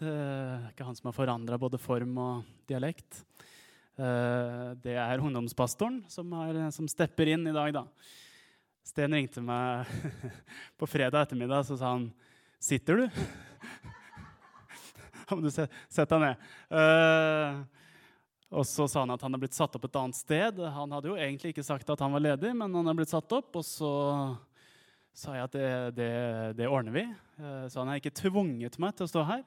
Det er ikke han som har forandra både form og dialekt. Eh, det er ungdomspastoren som, er, som, stepper inn i dag, da. Sten ringte meg på fredag ettermiddag så sa han, 'Sitter du?' Da du sette deg ned. Uh, og så sa han at han hadde blitt satt opp et annet sted. Han hadde jo egentlig ikke sagt at han var ledig, men han hadde blitt satt opp. Og så sa jeg at det, det, det ordner vi. Så han har ikke tvunget meg til å stå her.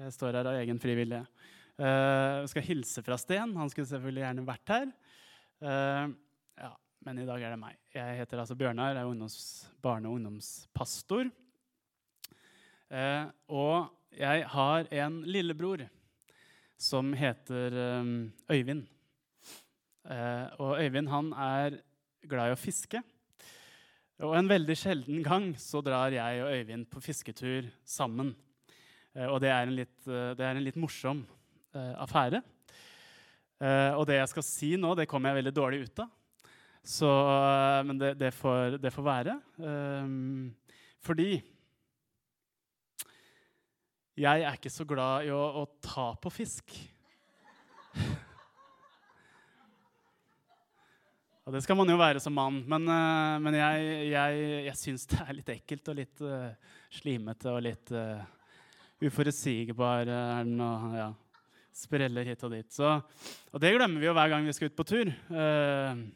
Jeg står her av egen frivillige. Uh, jeg skal hilse fra Sten. Han skulle selvfølgelig gjerne vært her. ja, men i dag er det meg. Jeg heter altså Bjørnar, er ungdoms, barne- og ungdomspastor. og jeg har en lillebror som heter um, Øyvind. Og Øyvind han er glad i å fiske. Og en veldig sjelden gang så drar jeg og Øyvind på fisketur sammen. Eh, og det er en litt, uh, er en litt morsom uh, affære. Og det jeg skal si nå, det kommer jeg veldig dårlig ut av. Så, men det, det, får, det, får, være. Um, fordi jeg er ikke så glad i å, å ta på fisk. Og det skal man jo være som mann, men, men jeg, jeg, jeg syns det er litt ekkelt og litt uh, slimete og litt uh, uforutsigbar. og ja, spreller hit og dit. Så, og det glemmer vi jo hver gang vi skal ut på tur. Uh,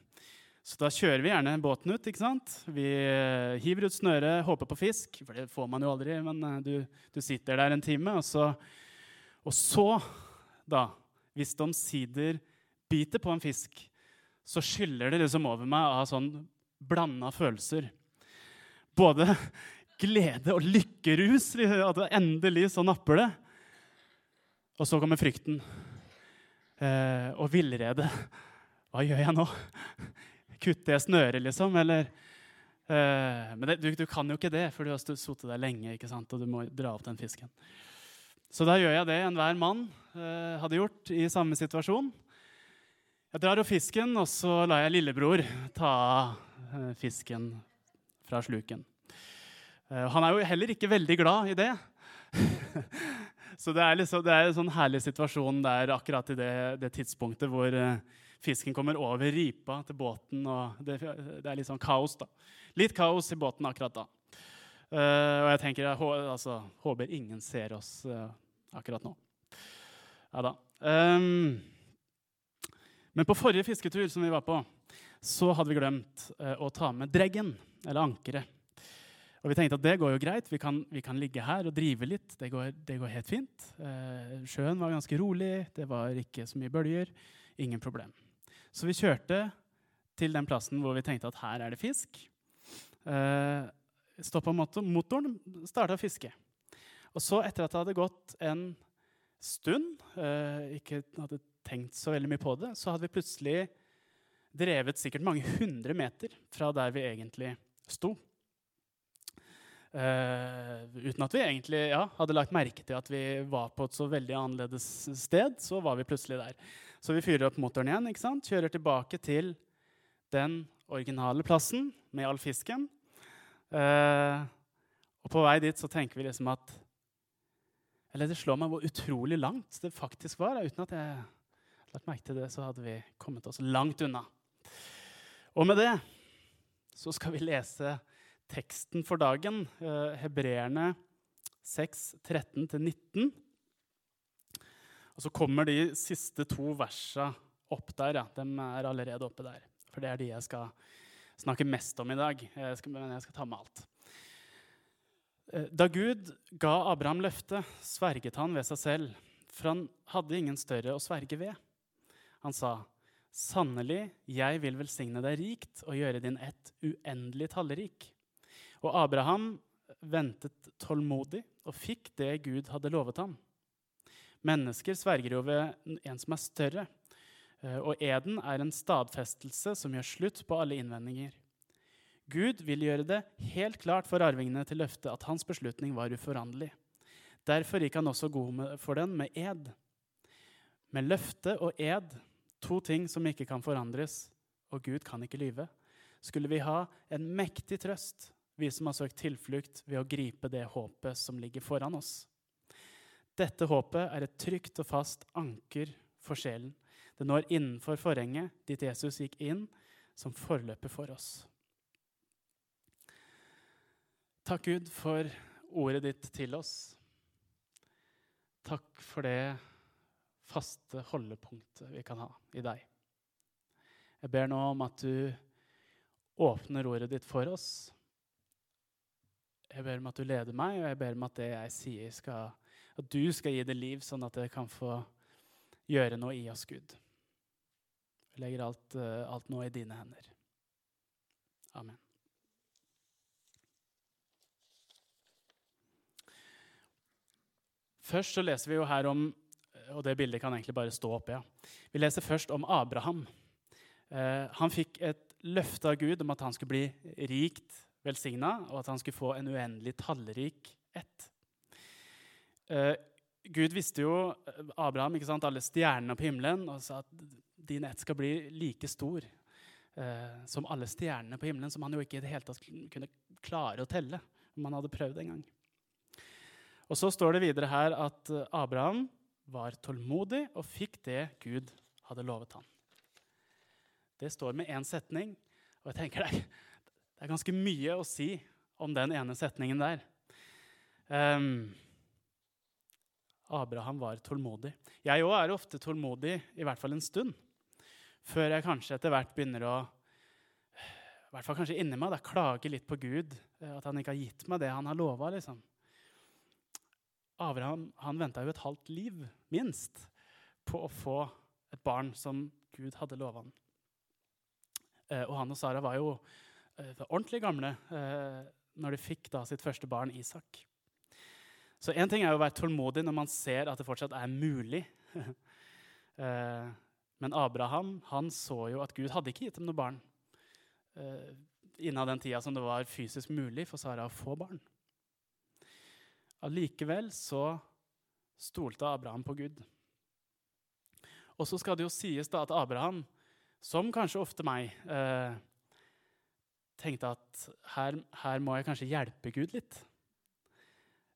så da kjører vi gjerne båten ut. ikke sant? Vi eh, hiver ut snøret, håper på fisk, for det får man jo aldri. Men eh, du, du sitter der en time, og så, og så da, hvis det omsider biter på en fisk, så skyller det liksom over meg av sånn blanda følelser. Både glede og lykkerus. At endelig så napper det. Og så kommer frykten eh, og villrede. Hva gjør jeg nå? Kutter jeg snøret, liksom. Eller, eh, men det, du, du, kan jo ikke det, for du har sittet der lenge ikke sant? og du må dra opp den fisken. Så da gjør jeg det enhver mann eh, hadde gjort i samme situasjon. Jeg drar opp fisken, og så lar jeg lillebror ta av fisken fra sluken. Han er jo heller ikke veldig glad i det. så det er, liksom, det er, en sånn herlig situasjon der akkurat i det, det tidspunktet hvor fisken kommer over ripa til båten. og Det, det er litt sånn kaos. da. Litt kaos i båten akkurat da. Uh, og jeg tenker, jeg altså, håper ingen ser oss akkurat nå. Ja da. Um, men på forrige fisketur som vi var på, så hadde vi glemt å ta med dreggen, eller ankeret. Og vi tenkte at det går jo greit. Vi kan, vi kan ligge her og drive litt. Det går, det går helt fint. sjøen var ganske rolig. Det var ikke så mye bølger. Ingen problem. Så vi kjørte til den plassen hvor vi tenkte at her er det fisk. Eh, Stoppa motoren, starta å fiske. Og så, etter at det hadde gått en stund, eh, ikke hadde tenkt så veldig mye på det, så hadde vi plutselig drevet sikkert mange hundre meter fra der vi egentlig sto. Uh, uten at vi egentlig ja, hadde lagt merke til at vi var på et så veldig annerledes sted. så var vi plutselig der. Så vi fyrer opp motoren igjen, ikke sant? kjører tilbake til den originale plassen med all fisken. Uh, og på vei dit så tenker vi liksom at Eller det slår meg hvor utrolig langt det faktisk var. Uten at jeg hadde lagt merke til det, så hadde vi kommet oss langt unna. Og med det så skal vi lese teksten for dagen, uh, hebreerne 6, 13-19. Og så kommer de siste to versa opp der. ja. De er allerede oppe der. For det er de jeg skal snakke mest om i dag. Jeg skal, men jeg skal ta med alt. Eh, da Gud ga Abraham løftet, sverget han ved seg selv, for han hadde ingen større å sverge ved. Han sa, 'Sannelig, jeg vil velsigne deg rikt og gjøre din ett uendelig tallrik.' Og Abraham ventet tålmodig og fikk det Gud hadde lovet ham. Mennesker sverger jo ved en som er større. Eh, og eden er en stadfestelse som gjør slutt på alle innvendinger. Gud vil gjøre det helt klart for arvingene til løftet at hans beslutning var uforanderlig. Derfor gikk han også god for den med ed. Med løfte og ed, to ting som ikke kan forandres, og Gud kan ikke lyve, skulle vi ha en mektig trøst, vi som har søkt tilflukt ved å gripe det håpet som ligger foran oss. Dette håpet er et trygt og fast anker for sjelen. Det når innenfor forhenget dit Jesus gikk inn som forløper for oss. Takk, Gud, for ordet ditt til oss. Takk for det faste holdepunktet vi kan ha i deg. Jeg ber nå om at du åpner ordet ditt for oss. Jeg ber om at du leder meg, og jeg ber om at det jeg sier, skal, at du skal gi det liv, sånn at det kan få gjøre noe i oss, Gud. Jeg legger alt, eh, alt nå i dine hender. Amen. Først så leser vi jo her om og det bildet kan egentlig bare stå oppe. Ja. Vi leser først om Abraham. Eh, han fikk et løfte av Gud om at han skulle bli rikt velsigna, og at han skulle få en uendelig tallrik ett. Eh, Gud visste jo Abraham ikke sant, alle stjernene på himmelen og sa at din ett skal bli like stor eh, som alle stjernene på himmelen, som han jo ikke i det hele tatt kunne klare å telle om han hadde prøvd en gang. Og Så står det videre her at eh, Abraham var tålmodig og fikk det Gud hadde lovet ham. Det står med én setning, og jeg tenker er, det er, ganske mye å si om den ene setningen der. Um, Abraham var tålmodig. Jeg òg er ofte tålmodig, i hvert fall en stund. Før jeg kanskje etter hvert begynner å i hvert fall kanskje inni meg da, klage litt på Gud. Eh, at han ikke har gitt meg det han har lova. Liksom. Abraham han venta jo et halvt liv, minst, på å få et barn som Gud hadde lova ham. Eh, og han og Sara var jo eh, ordentlig gamle eh, når de fikk da sitt første barn, Isak. Så én ting er å være tålmodig når man ser at det fortsatt er mulig. eh, men Abraham han så jo at Gud hadde ikke gitt dem noe barn innen den tida som det var fysisk mulig for Sara å få barn. Allikevel så stolte Abraham på Gud. Og så skal det jo sies da at Abraham, som kanskje ofte meg, eh, tenkte at her, her, må jeg kanskje hjelpe Gud litt.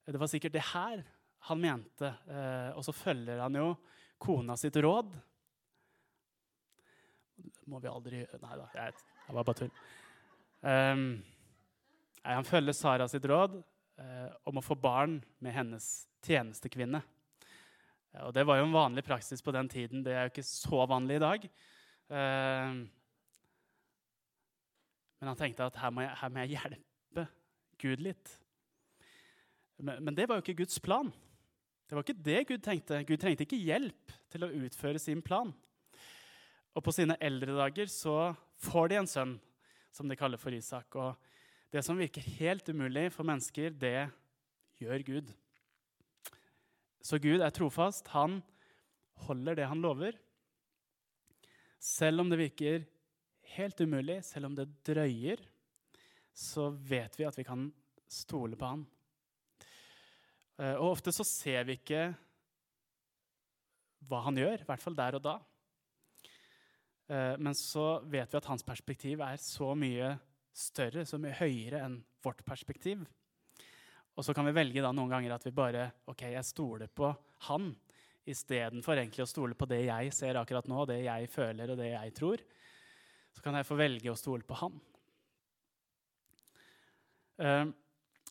Det var sikkert det her han mente. Eh, og så følger han jo kona sitt råd. Det må vi aldri gjøre Nei da, jeg, var bare tull. Um, han følger Sara sitt råd uh, om å få barn med hennes tjenestekvinne. Og det var jo en vanlig praksis på den tiden. Det er jo ikke så vanlig i dag. Eh, men han tenkte at her må, jeg, her må jeg hjelpe Gud litt. Men, men, det var jo ikke Guds plan. Det var ikke det Gud tenkte. Gud trengte ikke hjelp til å utføre sin plan. Og på sine eldre dager så får de en sønn, som de kaller for Isak. Og det som virker helt umulig for mennesker, det gjør Gud. Så Gud er trofast. Han holder det han lover. Selv om det virker helt umulig, selv om det drøyer, så vet vi at vi kan stole på han. Eh, og ofte så ser vi ikke hva han gjør, i hvert fall der og da. Eh, men så vet vi at hans perspektiv er så mye større, så mye høyere enn vårt perspektiv. Og så kan vi velge da noen ganger at vi bare ok, jeg stoler på han istedenfor å stole på det jeg ser akkurat nå, det jeg føler og det jeg tror. Så kan jeg få velge å stole på han. Uh,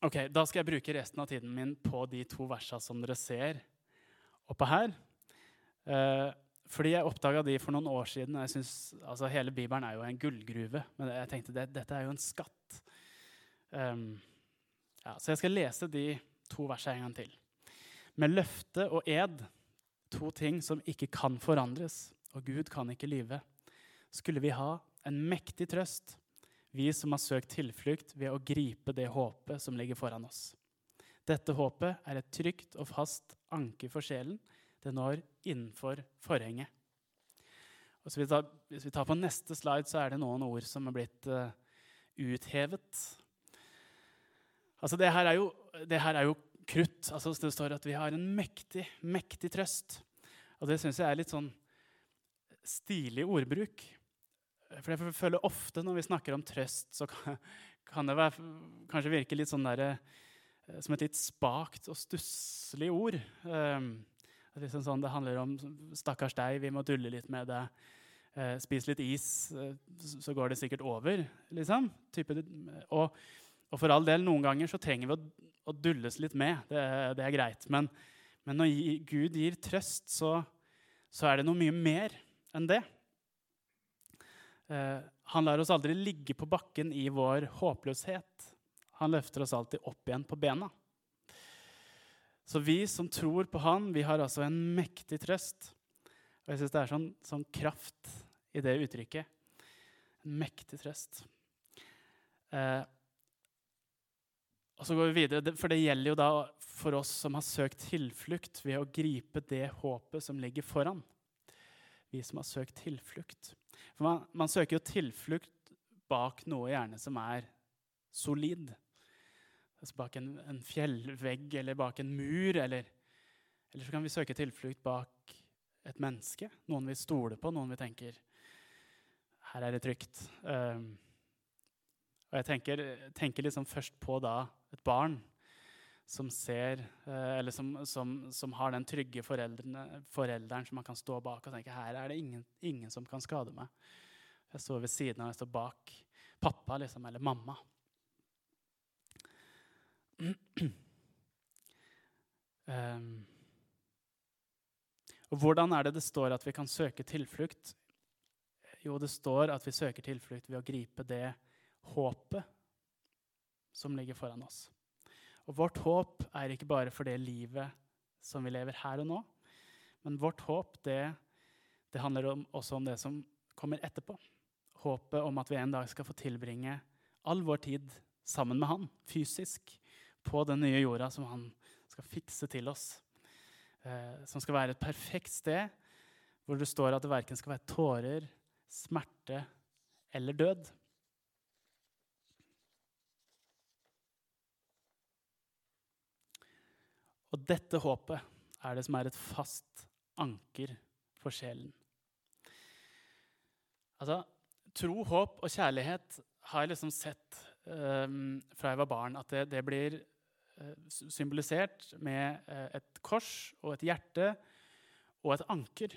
ok, Da skal jeg bruke resten av tiden min på de to versene som dere ser oppe her. Uh, fordi jeg oppdaga de for noen år siden. jeg synes, altså Hele Bibelen er jo en gullgruve. Men jeg tenkte det, dette er jo en skatt. Um, ja, så jeg skal lese de to versene en gang til. Med løfte og ed, to ting som ikke kan forandres, og Gud kan ikke lyve, skulle vi ha en mektig trøst, vi som har søkt tilflukt ved å gripe det håpet som ligger foran oss. Dette håpet er et trygt og fast anker for sjelen det når innenfor forhenget. Og vi, tar, hvis, vi tar, på neste slide, så er det noen ord som er blitt uh, uthevet. Altså, det her er jo, her er jo krutt. Altså, det står at vi har en mektig, mektig trøst. Og det syns jeg er litt sånn stilig ordbruk. For jeg føler ofte når vi snakker om trøst, så kan, det være, kanskje virke litt sånn derre eh, som et litt spakt og stusslig ord. Um, liksom sånn, det handler om 'stakkars deg, vi må dulle litt med det'. Uh, spis litt is, uh, så går det sikkert over. liksom. Type, og, og, for all del, noen ganger så trenger vi å, å dulles litt med. Det, det er greit. Men, men, når Gud gir trøst, så, så er det noe mye mer enn det. Uh, han lar oss aldri ligge på bakken i vår håpløshet. Han løfter oss alltid opp igjen på bena. Så vi som tror på Han, vi har altså en mektig trøst. Og jeg syns det er sånn, sånn, kraft i det uttrykket. En mektig trøst. Eh, og så går vi videre, for det gjelder jo da for oss som har søkt tilflukt ved å gripe det håpet som ligger foran. Vi som har søkt tilflukt. For man, man søker jo tilflukt bak noe gjerne som er solid altså bak en, en, fjellvegg eller bak en mur. Eller, eller, så kan vi søke tilflukt bak et menneske. Noen vi stoler på, noen vi tenker her er det trygt. Um, og jeg tenker, tenker liksom først på da et barn som ser uh, Eller som, som, som, har den trygge forelderen som man kan stå bak og tenke her er det ingen, ingen som kan skade meg. Jeg står ved siden av, jeg står bak pappa liksom, eller mamma. Um, og hvordan er det det står at vi kan søke tilflukt? Jo, det står at vi søker tilflukt ved å gripe det håpet som ligger foran oss. Og vårt håp er ikke bare for det livet som vi lever her og nå, men vårt håp det, det handler om, også om det som kommer etterpå. Håpet om at vi en dag skal få tilbringe all vår tid sammen med Han, fysisk på den nye jorda som han skal fikse til oss. Eh, som skal være et perfekt sted hvor det står at det verken skal være tårer, smerte eller død. Og dette håpet er det som er et fast anker for sjelen. Altså, Tro, håp og kjærlighet har jeg liksom sett um, fra jeg var barn, at det, det blir uh, symbolisert med uh, et kors og et hjerte og et anker.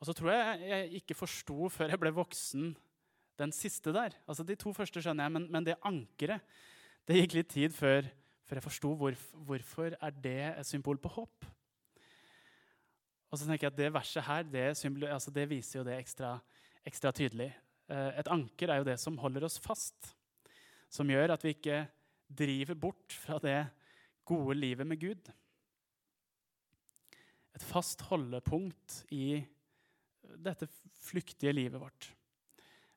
Og så tror jeg jeg ikke forsto før jeg ble voksen, den siste der. Altså De to første skjønner jeg, men, men det ankeret Det gikk litt tid før, før jeg forsto hvorfor, hvorfor er det et symbol på håp. Og så tenker jeg at Det verset her det, altså det viser jo det ekstra, ekstra tydelig. Eh, et anker er jo det som holder oss fast. Som gjør at vi ikke driver bort fra det gode livet med Gud. Et fast holdepunkt i dette flyktige livet vårt.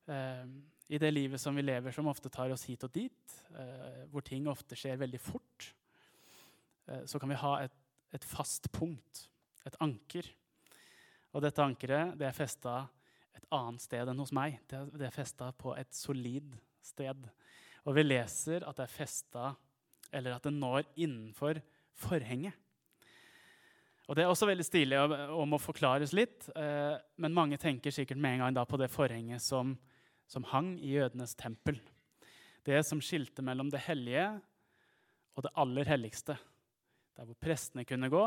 Eh, I det livet som vi lever, som ofte tar oss hit og dit, eh, hvor ting ofte skjer veldig fort, eh, så kan vi ha et, et, fast punkt, et anker. Og dette ankeret det er festa et annet sted enn hos meg. Det, det er festa på et solid sted. Og vi leser at det er festa, eller at det når innenfor forhenget. Og Det er også veldig stilig og må forklares litt, eh, men mange tenker sikkert med en gang på det forhenget som, som hang i jødenes tempel. Det som skilte mellom det hellige og det aller helligste. Der hvor prestene kunne gå,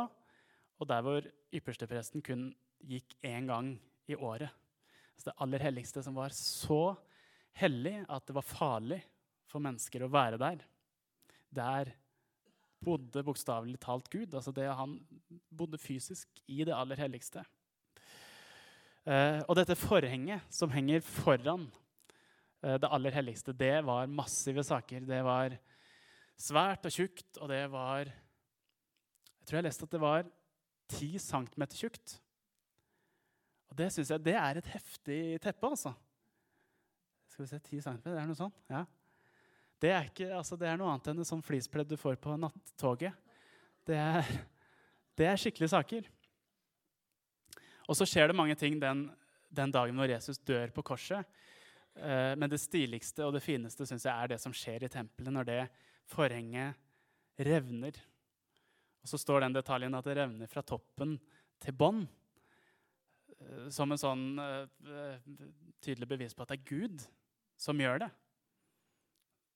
og der hvor ypperstepresten kun gikk én gang i året. Altså det aller helligste som var så hellig at det var farlig for mennesker å være der. Der bodde bokstavelig talt Gud. altså det Han bodde fysisk i det aller helligste. Eh, og dette forhenget som henger foran det aller helligste, det var massive saker. Det var svært og tjukt, og det var Jeg tror jeg leste at det var ti centimeter tjukt. Og det syns jeg det er et heftig teppe, altså. Skal vi se, 10 cm, det er noe sånt? Ja. Det er, ikke, altså, det er noe annet enn et sånt fleecepledd du får på nattoget. Det er, det er skikkelige saker. Og så skjer det mange ting den, den dagen hvor Jesus dør på korset. Eh, men det stiligste og det fineste synes jeg er det som skjer i tempelet når det forhenget revner. Og så står den detaljen at det revner fra toppen til bånn. Eh, som en sånn uh, tydelig bevis på at det er Gud som gjør det.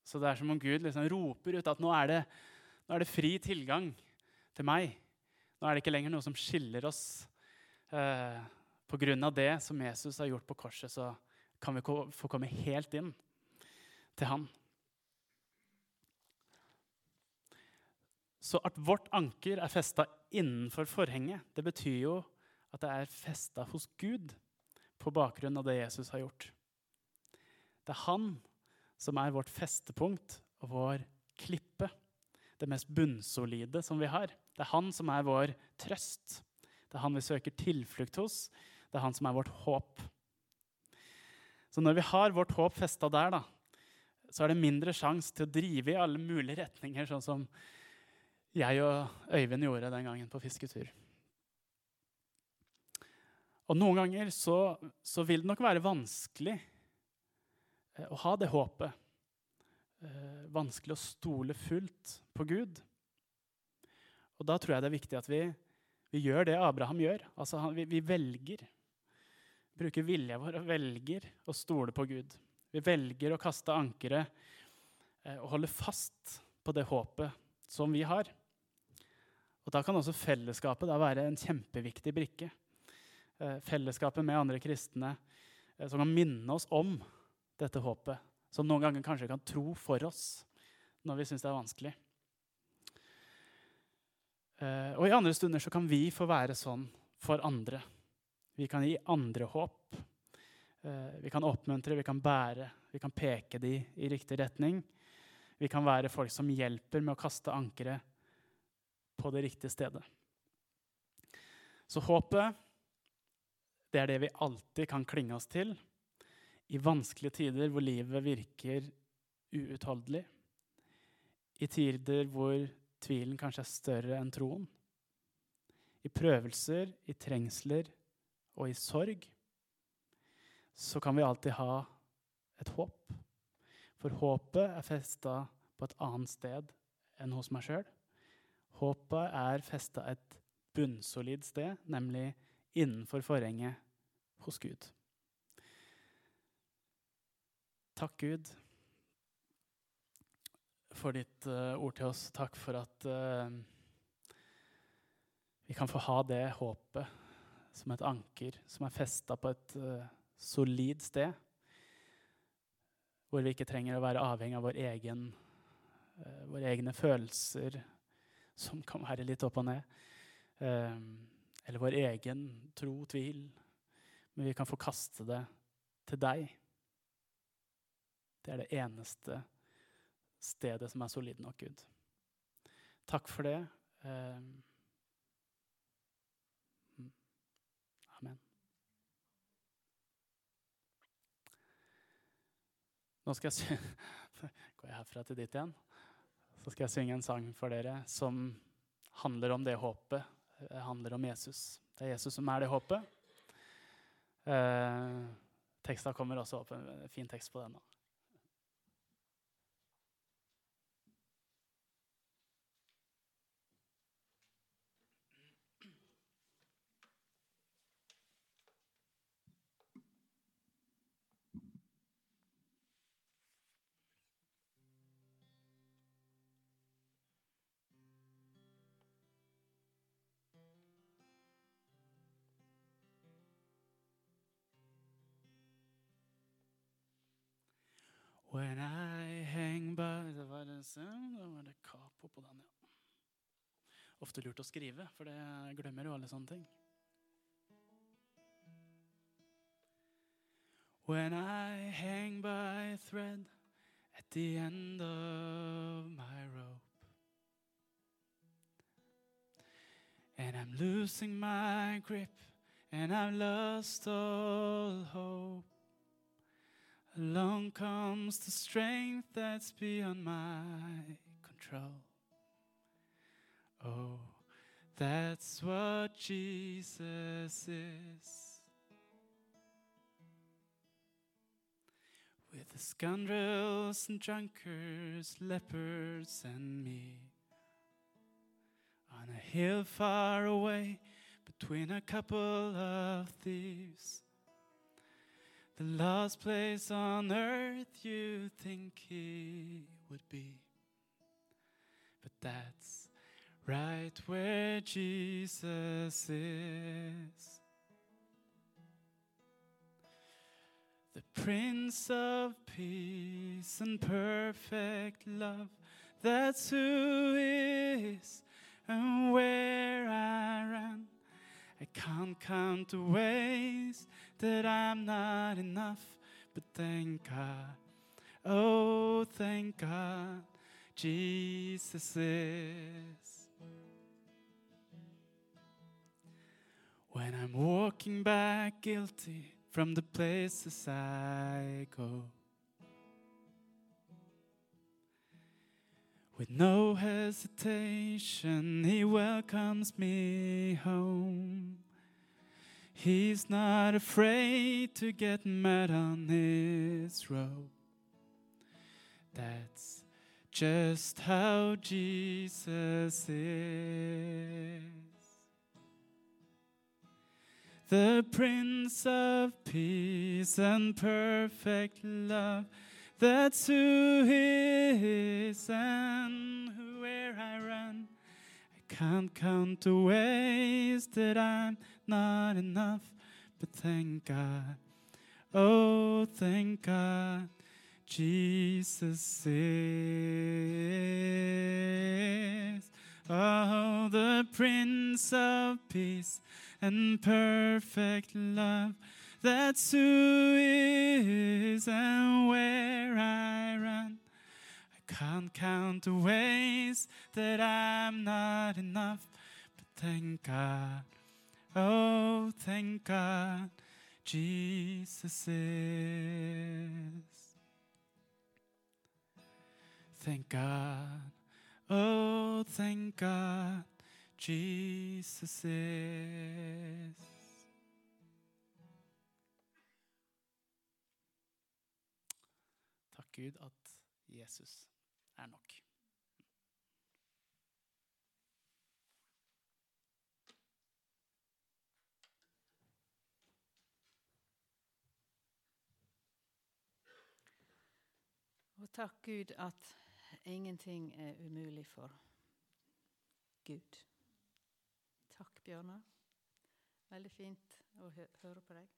Så det er som om Gud liksom roper ut at nå er, det, nå er det fri tilgang til meg. Nå er det ikke lenger noe som skiller oss. Eh, Pga. det som Jesus har gjort på korset, så kan vi få komme helt inn til han. Så at vårt anker er festa innenfor forhenget, det betyr jo at det er festa hos Gud på bakgrunn av det Jesus har gjort. Det er han som er vårt festepunkt og vår klippe. Det mest bunnsolide som vi har. Det er han som er vår trøst. Det er han vi søker tilflukt hos. Det er han som er vårt håp. Så når vi har vårt håp festa der, da, så er det mindre sjanse til å drive i alle mulige retninger, sånn som jeg og Øyvind gjorde den gangen på fisketur. Og noen ganger så, så vil det nok være vanskelig eh, å ha det håpet. Eh, vanskelig å stole fullt på Gud. Og da tror jeg det er viktig at vi, vi gjør det Abraham gjør. Altså vi, vi, velger. Bruker vilja vår og velger å stole på Gud. Vi velger å kaste ankeret eh, og holde fast på det håpet som vi har. Og Da kan også fellesskapet være en kjempeviktig brikke. Eh, fellesskapet med andre kristne eh, som kan minne oss om dette håpet. Som noen ganger kanskje kan tro for oss når vi syns det er vanskelig. Og i andre stunder så kan vi få være sånn for andre. Vi kan gi andre håp. Vi kan oppmuntre, vi kan bære, vi kan peke de i riktig retning. Vi kan være folk som hjelper med å kaste ankeret på det riktige stedet. Så håpet det er det vi alltid kan klinge oss til i vanskelige tider hvor livet virker uutholdelig. I tider hvor tvilen kanskje er større enn troen. I prøvelser, i trengsler og i sorg så kan vi alltid ha et håp. For håpet er festa på et annet sted enn hos meg sjøl. Håpet er festa et bunnsolid sted, nemlig innenfor forhenget hos Gud. Takk, Gud, for ditt uh, ord til oss. Takk for at uh, vi kan få ha det håpet som et anker som er festa på et uh, solid sted. Hvor vi ikke trenger å være avhengig av vår egen, våre egne følelser, som kan være litt opp og ned. uh, eller vår egen tro, tvil. Men vi kan få kaste det til deg. Det er det eneste stedet som er solid nok, Gud. Takk for det. Ehm, mm. Amen. Nå skal jeg går jeg herfra til dit igjen. Så skal jeg synge en sang for dere som handler om det håpet det handler om Jesus. Det er Jesus som er det håpet. Eh, teksten kommer også opp, en fin tekst på den. da. Var, da var det capo på den, ja. Ofte lurt å skrive, for det glemmer jo alle sånne ting. When I hang by thread at the end of my rope And I'm losing my grip and I've lost all hope Along comes the strength that's beyond my control. Oh, that's what Jesus is. With the scoundrels and drunkards, lepers and me. On a hill far away, between a couple of thieves the last place on earth you think he would be. But that's right where Jesus is. The Prince of Peace and perfect love, that's who is and where I run. I can't count the ways that I'm not enough, but thank God, oh, thank God, Jesus is. When I'm walking back guilty from the places I go. With no hesitation, he welcomes me home. He's not afraid to get mad on his road. That's just how Jesus is. The Prince of Peace and perfect love that's who he is and where I run. I can't count the ways that I'm not enough, but thank God. Oh, thank God. Jesus is. Oh, the Prince of Peace and perfect love. That's who is and where can't count the ways that I'm not enough, but thank God. Oh, thank God, Jesus is. Thank God. Oh, thank God, Jesus is. Gud at Jesus Takk Gud at ingenting er umulig for Gud. Takk, Bjørnar. Veldig fint å hø høre på deg.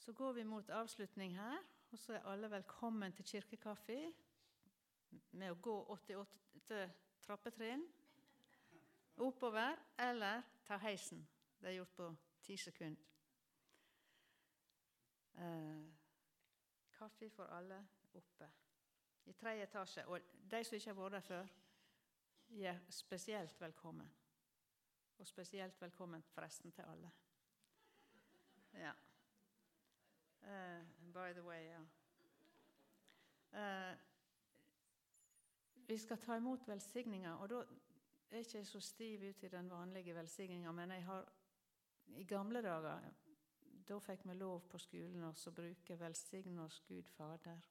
Så går vi mot avslutning her, og så er alle velkommen til kirkekaffe med å gå 88 trappetrinn oppover, eller ta heisen. Det er gjort på ti sekunder. Eh, kaffe for alle oppe i tredje etasje. Og de som ikke har vært der før, er spesielt velkommen. Og spesielt velkommen forresten til alle. Ja. Uh, by the way, ja. Uh, vi skal ta imot velsigninga, og da er jeg ikke så stiv ut i den vanlige velsigninga, men jeg har i gamle dager da fikk vi lov på skolen å bruke 'velsigne oss Gud Fader'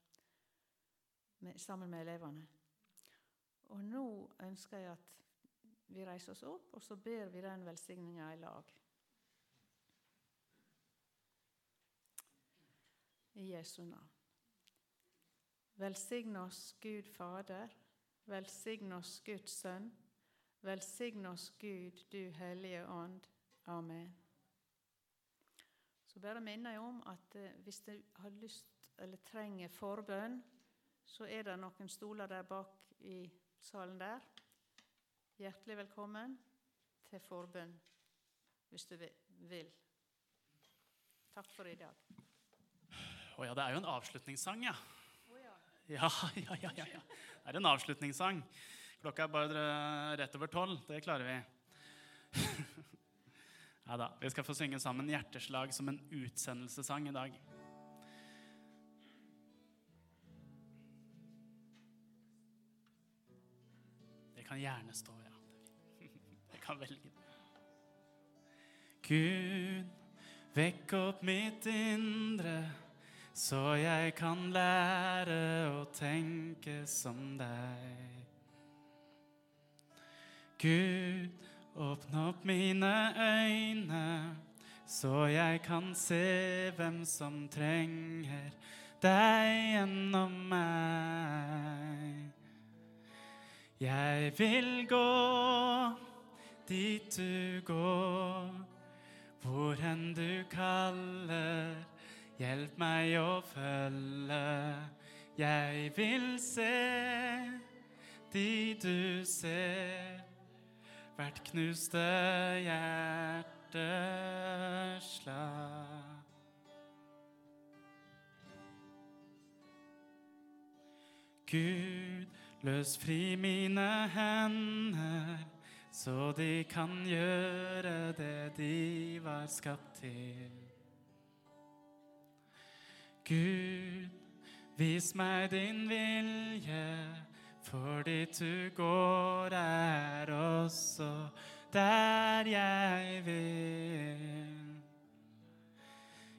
med, sammen med elevene. Og nå ønsker jeg at vi reiser oss opp, og så ber vi den velsigninga i lag. I Jesu navn. Velsign oss, Gud Fader. Velsign oss, Guds Sønn. Velsign oss, Gud, du Hellige Ånd. Amen. Så bare minner jeg om at eh, hvis du har lyst eller trenger forbønn, så er det noen stoler der bak i salen der. Hjertelig velkommen til forbønn hvis du vil. Takk for i dag. Å ja, det er jo en avslutningssang, ja. Oh, ja. Ja, ja, ja, ja, ja. Det er en avslutningssang. Klokka er bare rett over tolv. Det klarer vi. Ja da. Vi skal få synge sammen 'Hjerteslag' som en utsendelsessang i dag. Det kan gjerne stå, ja. Jeg kan velge. det. Gud, vekk opp mitt indre, så jeg kan lære å tenke som deg. Gud, åpne opp mine øyne, så jeg kan se hvem som trenger deg gjennom meg. Jeg vil gå dit du går, hvor enn du kaller. Hjelp meg å følge. Jeg vil se de du ser, hvert knuste hjerteslag. Gud, løs fri mine hender, så de kan gjøre det de var skapt til. Gud, vis meg din vilje, for dit du går er også der jeg vil.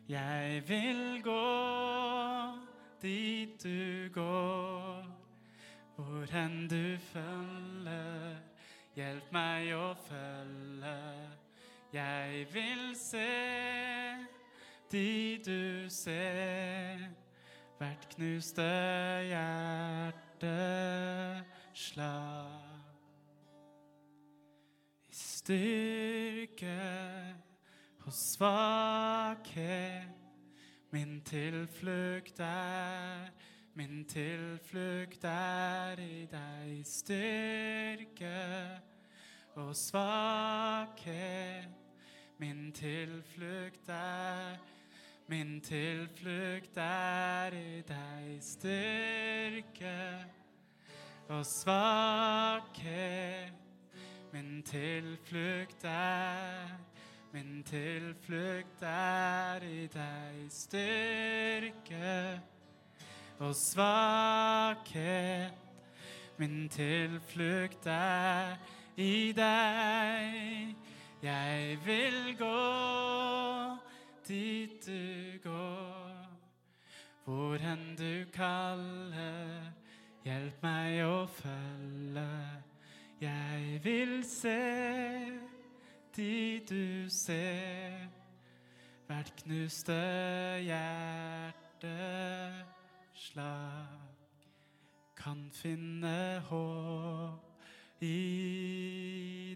Jeg vil gå dit du går, hvor enn du følger. Hjelp meg å følge. Jeg vil se de du ser, hvert knuste hjerteslag. I styrke og svakhet Min tilflukt er, min tilflukt er i deg styrke og svakhet. Min tilflukt er, min tilflukt er i deg styrke og svakhet. Min tilflukt er Min tilflukt er i deg styrke og svakhet. Min tilflukt er i deg. Jeg vil gå dit du går, hvor hen du kaller. Hjelp meg å følge. Jeg vil se de du ser, hvert knuste hjerteslag kan finne håp i